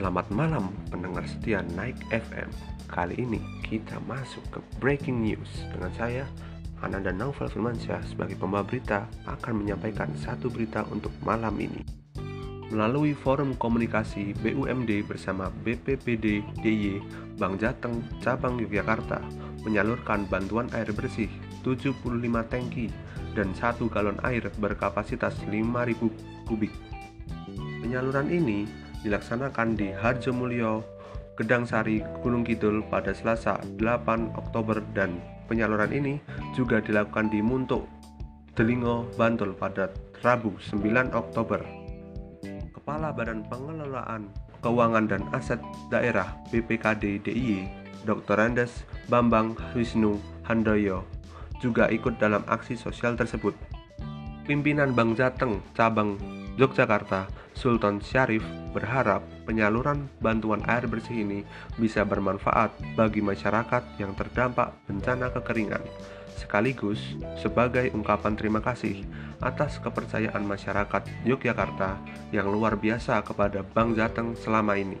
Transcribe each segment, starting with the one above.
Selamat malam pendengar setia Naik FM Kali ini kita masuk ke Breaking News. Dengan saya, Ananda Naufal Firmansyah sebagai pembawa berita akan menyampaikan satu berita untuk malam ini. Melalui forum komunikasi BUMD bersama BPPD DIY Bank Jateng Cabang Yogyakarta menyalurkan bantuan air bersih 75 tangki dan satu galon air berkapasitas 5000 kubik. Penyaluran ini dilaksanakan di Harjomulyo, Gedang Sari, Gunung Kidul pada Selasa 8 Oktober dan penyaluran ini juga dilakukan di Muntuk, Delingo, Bantul pada Rabu 9 Oktober. Kepala Badan Pengelolaan Keuangan dan Aset Daerah BPKD DIY, Dr. Andes Bambang Wisnu Handoyo juga ikut dalam aksi sosial tersebut. Pimpinan Bank Jateng cabang Yogyakarta, Sultan Syarif berharap penyaluran bantuan air bersih ini bisa bermanfaat bagi masyarakat yang terdampak bencana kekeringan, sekaligus sebagai ungkapan terima kasih atas kepercayaan masyarakat Yogyakarta yang luar biasa kepada Bank Jateng selama ini.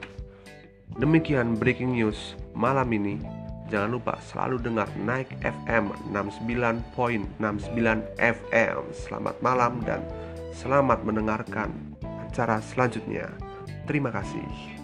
Demikian breaking news malam ini. Jangan lupa selalu dengar Naik FM 69.69 FM. Selamat malam dan selamat mendengarkan acara selanjutnya. Terima kasih.